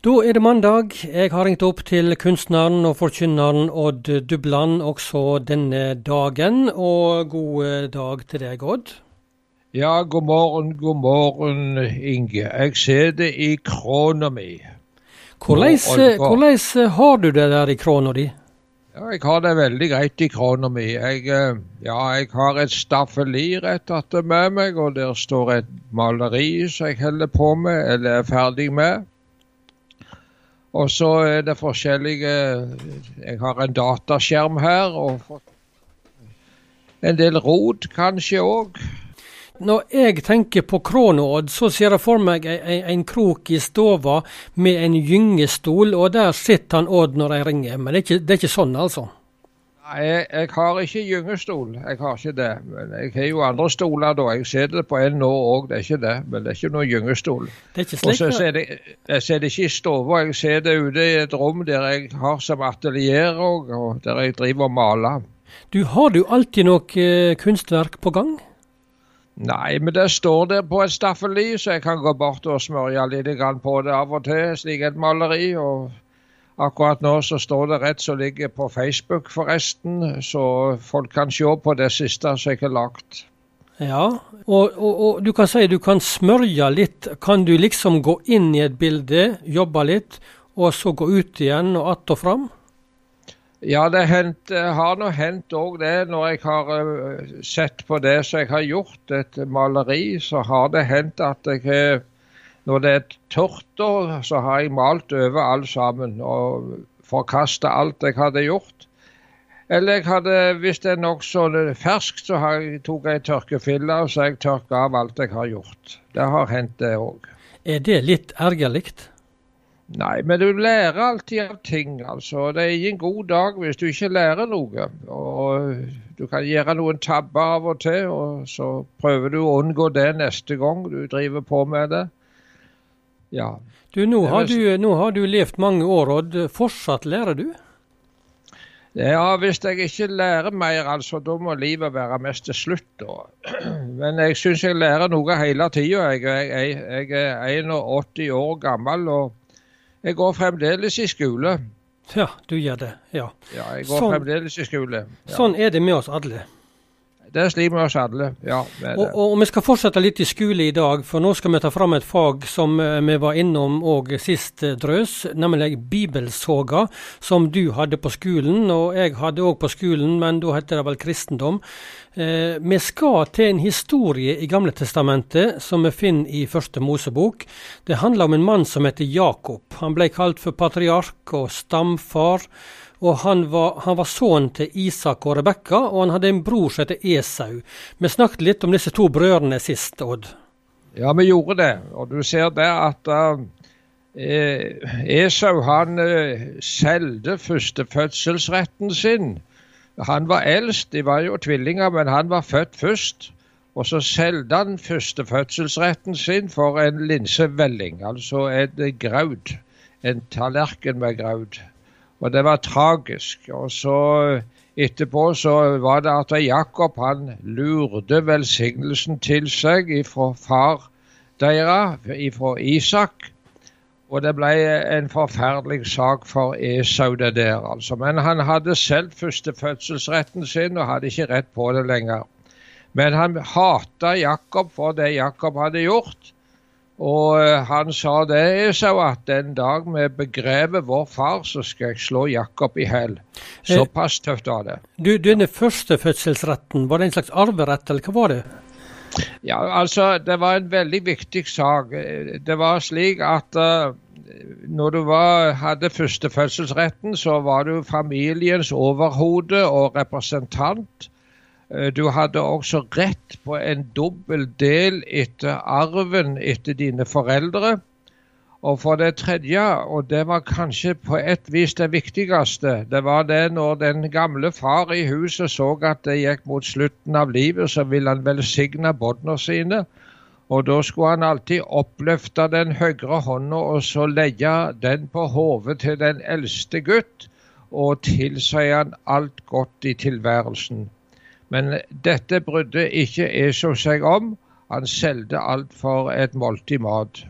Da er det mandag. Jeg har ringt opp til kunstneren og forkynneren Odd Dubland også denne dagen. Og god dag til deg, Odd. Ja, god morgen, god morgen, Inge. Jeg ser det i krona mi. Hvordan, hvordan har du det der i krona di? Ja, jeg har det veldig greit i krona mi. Jeg, eh, ja, jeg har et staffeli rett etter med meg, og der står et maleri som jeg holder på med, eller er ferdig med. Og så er det forskjellige Jeg har en dataskjerm her, og en del rot kanskje òg. Når jeg tenker på Kronodd, så ser jeg for meg en, krok i stova med en gyngestol, og der sitter han Odd når jeg ringer. Men det er ikke, det er ikke sånn, altså? Jeg, jeg, har ikke gyngestol. Jeg har ikke det. Men jeg har jo andre stoler, da. Jeg sitter på en nå òg, det er ikke det. Men det er ikke noen gyngestol. Det er ikke slik, Og så sitter jeg, jeg sitter ikke i stua, jeg sitter ute i et rom der jeg har som atelier òg, og der jeg driver og maler. Du, Har du alltid noe uh, kunstverk på gang? Nei, men det står der på et staffeli, så jeg kan gå bort og smørje litt på det av og til, slik et maleri. og Akkurat nå så står det rett som ligger på Facebook, forresten, så folk kan se på det siste som jeg har lagt. Ja, og, og, og, du kan si du kan smørje litt. Kan du liksom gå inn i et bilde, jobbe litt, og så gå ut igjen og att og fram? Ja, det hent, har nå hendt òg det. Når jeg har uh, sett på det som jeg har gjort, et maleri, så har det hendt at jeg har når det er tørt, så har jeg malt over alt sammen og forkasta alt jeg hadde gjort. Eller jeg hadde, hvis det er nokså ferskt, så har jeg tok jeg tørkefille og så har jeg tørka av alt jeg har gjort. Det har hendt, det òg. Er det litt ergerlig? Nei, men du lærer alltid av ting, altså. Det er ingen god dag hvis du ikke lærer noe. Og du kan gjøre noen tabber av og til, og så prøver du å unngå det neste gang du driver på med det. Ja. Du, nå har du, nå har du levd mange år, og fortsatt lærer du? Ja, hvis jeg ikke lærer mer, altså, da må livet være mest til slutt. Da. Men jeg syns jeg lærer noe hele tida. Jeg, jeg, jeg, er 81 år gammel, og jeg går fremdeles i skole. Ja, du gjør det. Ja, ja jeg går sånn, fremdeles i skole. Ja. Sånn er det med oss alle. Det sliter med oss alle, ja. Og, og, Vi skal fortsette litt i skole i dag, for nå skal vi ta fram et fag som eh, vi var innom òg sist eh, drøs, nemlig bibelsoga, som du hadde på skolen, og jeg hadde òg på skolen, men da heter det vel kristendom. Eh, vi skal til en historie i Gamle Testamentet som vi finner i Første Mosebok. Det handler om en mann som heter Jakob. Han ble kalt for patriark og stamfar og han var, han var sønnen til Isak og Rebekka, og han hadde en bror som heter Esau. Vi snakket litt om disse to brødrene sist, Odd. Ja, vi gjorde det. Og du ser det at uh, Esau han uh, solgte førstefødselsretten sin. Han var eldst, de var jo tvillinger, men han var født først. Og så solgte han førstefødselsretten sin for en linsevelling, altså en graud. En tallerken med graud. Og det var tragisk. Og så etterpå så var det at Jakob han lurte velsignelsen til seg ifra far deres, ifra Isak. Og det ble en forferdelig sak for Esau, det der, altså. Men han hadde selv førstefødselsretten sin og hadde ikke rett på det lenger. Men han hata Jakob for det Jakob hadde gjort. Og eh, han sa det, Esau, at den dag vi begraver vår far, så skal jeg slå Jakob i hæl. Eh, Såpass tøft var det. Du, Denne førstefødselsretten, var det en slags arverett, eller hva var det? Ja, altså, Det var en veldig viktig sak. Det var slik at uh, når du var, hadde førstefødselsretten, så var du familiens overhode og representant. Eh, du hadde også rett på en dobbel del etter arven etter dine foreldre. Og for det tredje, og det var kanskje på et vis det viktigste, det var det når den gamle far i huset så at det gikk mot slutten av livet, så ville han velsigne båndene sine. Og da skulle han alltid oppløfte den høyre hånda og så legge den på hodet til den eldste gutt, og tilsi han alt godt i tilværelsen. Men dette brydde ikke Esau seg om. Han solgte alt for et måltid mat.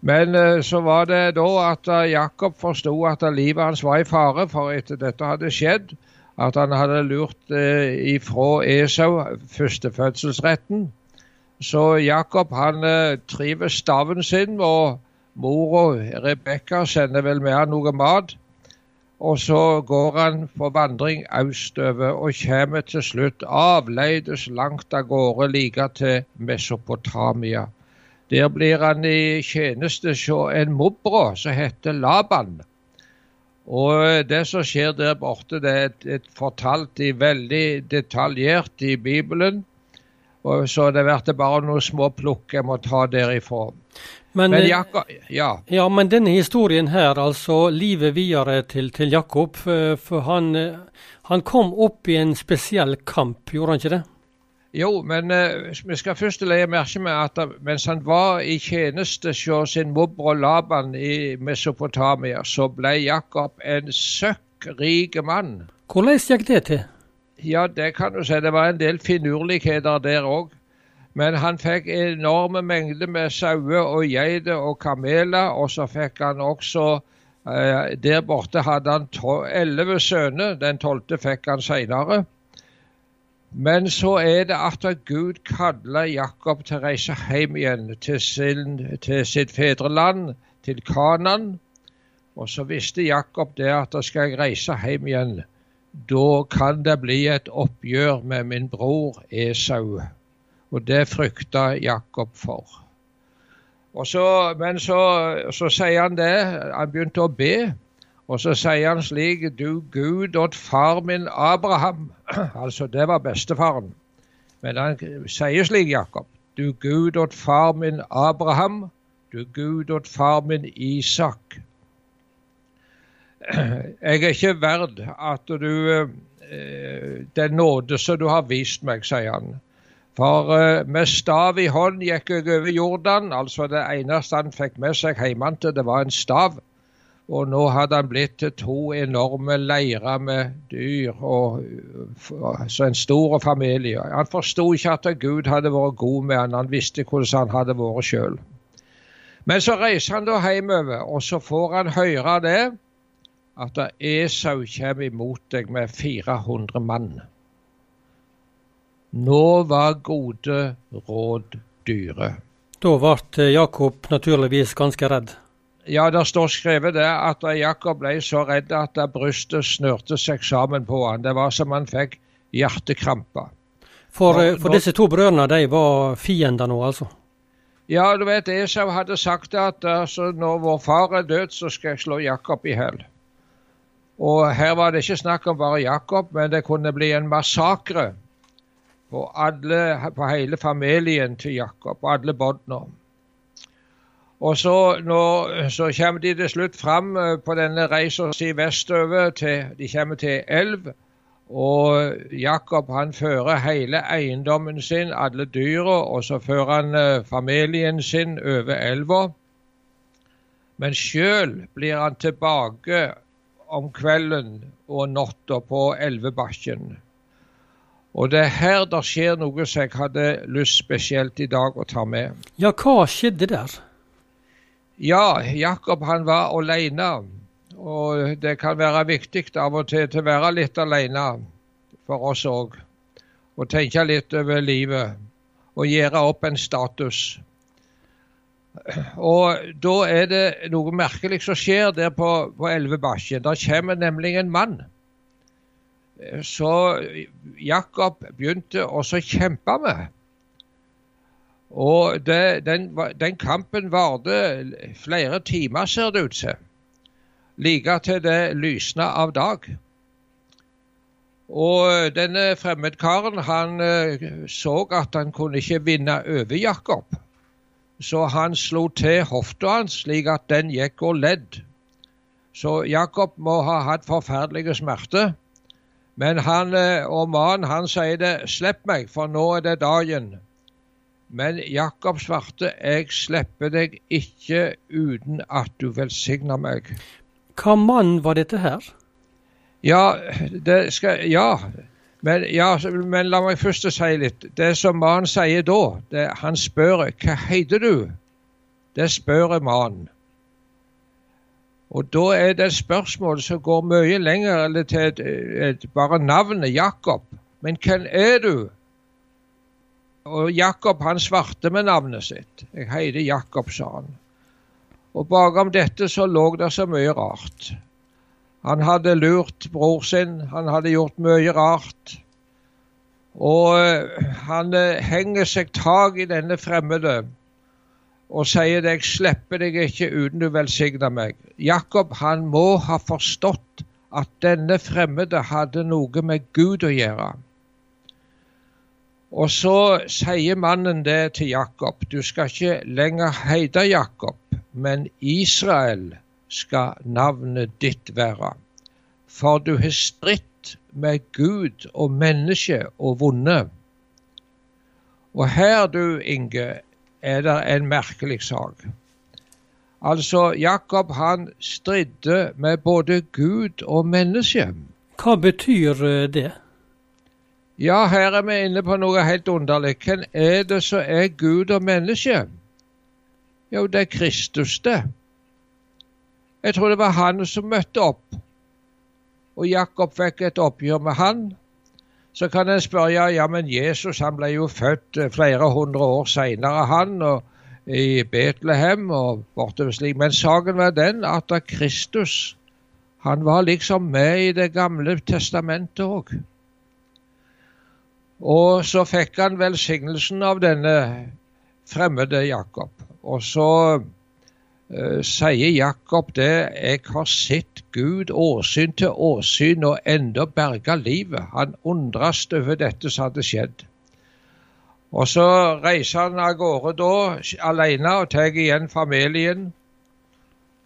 Men eh, så var det da at eh, Jakob forsto at livet hans var i fare, for etter dette hadde skjedd, at han hadde lurt eh, ifra Esau førstefødselsretten. Så Jakob han triver staven sin, og mora Rebekka sender vel med han noe mat. Og så går han på vandring østover og kommer til slutt avleides langt av gårde like til Mesopotamia. Der blir han i tjeneste hos en mobro som heter Laban. Og det som skjer der borte, det er fortalt i veldig detaljert i Bibelen. Og så det blir bare noen små plukk jeg må ta derifra. Men, men, Jakob, ja. ja. men denne historien her, altså livet videre til, til Jakob, for han, han kom opp i en spesiell kamp, gjorde han ikke det? Jo, men uh, vi skal først legge merke med at mens han var i tjeneste hos sin morbror Laban i Mesopotamia, så ble Jakob en søkk rik mann. Hvordan gikk det til? Ja, det kan du si. Det var en del finurligheter der òg. Men han fikk enorme mengder med sauer og geiter og kameler, og så fikk han også eh, Der borte hadde han elleve sønner. Den tolvte fikk han seinere. Men så er det at Gud kaller Jakob til å reise hjem igjen til, sin, til sitt fedreland, til Kanan. Og så visste Jakob det at da skal jeg reise hjem igjen. Da kan det bli et oppgjør med min bror Esau. Og det frykta Jakob for. Og så, men så, så sier han det. Han begynte å be. Og så sier han slik Du Gud åt far min Abraham. altså, det var bestefaren. Men han sier slik, Jakob. Du Gud åt far min Abraham. Du Gud åt far min Isak. Jeg er ikke verd at du eh, Den nåde som du har vist meg, sier han. For eh, med stav i hånd gikk jeg over Jordan. Altså det eneste han fikk med seg hjemmefra, det var en stav. Og nå hadde han blitt til to enorme leirer med dyr, og, så en stor familie. Han forsto ikke at Gud hadde vært god med han, han visste hvordan han hadde vært sjøl. Men så reiser han da hjemover, og så får han høre det at Esau kommer imot deg med 400 mann. Nå var gode råd dyre. Da ble Jakob naturligvis ganske redd. Ja, det står skrevet det at Jakob ble så redd at brystet snørte seg sammen på han. Det var som han fikk hjertekrampe. For, eh, for disse to brødrene de var fiender nå, altså? Ja, du vet Esau hadde sagt at altså, når vår far er død, så skal jeg slå Jakob i hjel. Og her var det ikke snakk om bare Jakob, men det kunne bli en massakre på, alle, på hele familien til Jakob, alle båndene. Og så, når, så, kommer de til slutt fram eh, på denne reisa si vestover. Til, de kommer til elv. Og Jakob han fører hele eiendommen sin, alle dyra, og så fører han eh, familien sin over elva. Men sjøl blir han tilbake om kvelden og natta på elvebakken. Og det er her det skjer noe som jeg hadde lyst spesielt i dag å ta med. Ja, hva skjedde der? Ja, Jakob han var alene. Og det kan være viktig av og til å være litt alene for oss òg. Og tenke litt over livet. Og gjøre opp en status. Og da er det noe merkelig som skjer der på, på Elvebakken. Der kommer nemlig en mann. Så Jakob begynte også å kjempe med. Og det, den, den, kampen varte flere timer, ser det ut til. Like til det lysna av dag. Og denne fremmedkaren han eh, så at han kunne ikke vinne over Jakob. Så han slo til hofta hans slik at den gikk og ledd. Så Jakob må ha hatt forferdelige smerter. Men han eh, og mannen han sier det 'slipp meg, for nå er det dagen'. Men Jakob svarte, jeg slipper deg ikke uten at du velsigner meg. Hva mann var dette her? Ja, det skal, ja. Men, ja, men la meg først si litt. Det som mannen sier da, det, han spør hva heter du? det spør en mann. Og da er det et spørsmål som går mye lenger eller til et, et, bare navnet Jakob. Men hvem er du? Og Jakob han svarte med navnet sitt. Jeg heter Jakob, sa han. Og bakom dette så lå det så mye rart. Han hadde lurt bror sin, han hadde gjort mye rart. Og eh, han eh, henger seg tak i denne fremmede og sier det, 'Jeg slipper deg ikke uten du velsigner meg'. Jakob han må ha forstått at denne fremmede hadde noe med Gud å gjøre. Og så sier mannen det til Jakob. Du skal ikke lenger heite Jakob, men Israel skal navnet ditt være. For du har stritt med Gud og menneske og vunnet. Og her, du Inge, er det en merkelig sak. Altså, Jakob han stridde med både Gud og menneske. Hva betyr eh, det? Ja, her er vi inne på noe helt underlig. Hvem er det som er Gud og menneske? Jo, det er Kristus, det. Jeg tror det var han som møtte opp. Og Jakob fikk et oppgjør med han. Så kan en spørre ja, men Jesus han ble jo født eh, flere hundre år seinere, han. og i Betlehem og bortover slik. Men saken var den at Kristus han var liksom med i Det gamle testamentet òg. Og så fikk han velsignelsen av denne fremmede Jakob. Og så sier Jakob det Jeg har sett Gud åsyn til åsyn og enda berga livet. Han undres over dette som hadde skjedd. Og så reiser han av gårde da alene og tar igjen familien.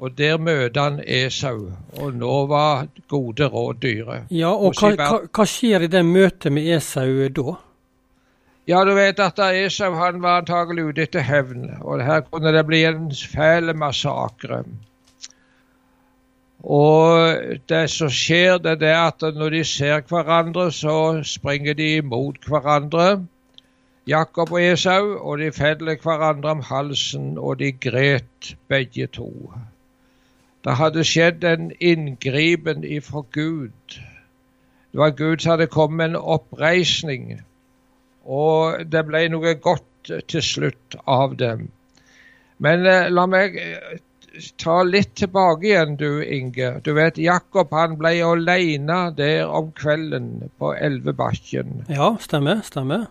Og der møter han Esau, og nå var gode råd dyre. Ja, og hva, hva, hva, skjer i det møtet med Esau da? Ja, du vet at Esau han var antagelig ute etter hevn, og her kunne det bli en fæl massakre. Og det som skjer, det er at når de ser hverandre, så springer de imot hverandre. Jakob og Esau, og de feller hverandre om halsen, og de gret begge to. Det hadde skjedd en inngripen ifra Gud. Det var Gud som hadde kommet med en oppreisning, og det ble noe godt til slutt av dem. Men eh, la meg eh, ta litt tilbake igjen, du Inge. Du vet, Jakob han ble alene der om kvelden på Elvebakken. Ja, stemmer. stemmer.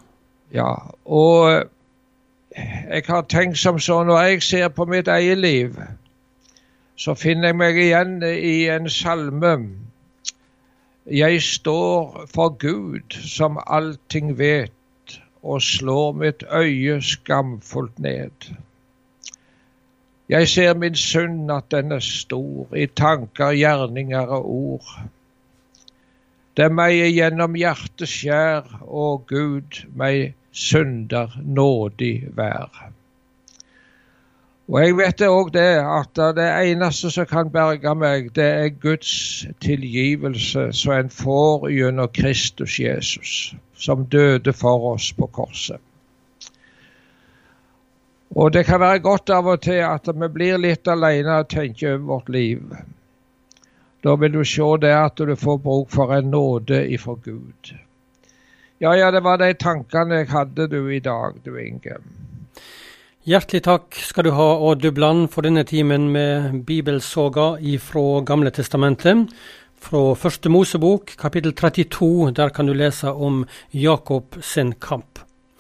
Ja, og jeg har tenkt som så når jeg ser på mitt eget liv, så finner jeg meg igjen i en salme. Jeg står for Gud som allting vet, og slår mitt øye skamfullt ned. Jeg ser min synd at den er stor, i tanker, gjerninger og ord. Det meg gjennom hjertet skjær, og Gud meg synder nådig vær. Og jeg vet òg det at det eneste som kan berge meg, det er Guds tilgivelse som en får gjennom Kristus Jesus, som døde for oss på korset. Og det kan være godt av og til at vi blir litt alene og tenker over vårt liv. Da vil du se det at du får bruk for en nåde ifra Gud. Ja, ja, det var de tankene jeg hadde du i dag, du Inge. Hjertelig takk skal du ha, Odd Dubland, for denne timen med bibelsoga ifra Gamle testamentet. Fra første Mosebok, kapittel 32, der kan du lese om Jakob sin kamp.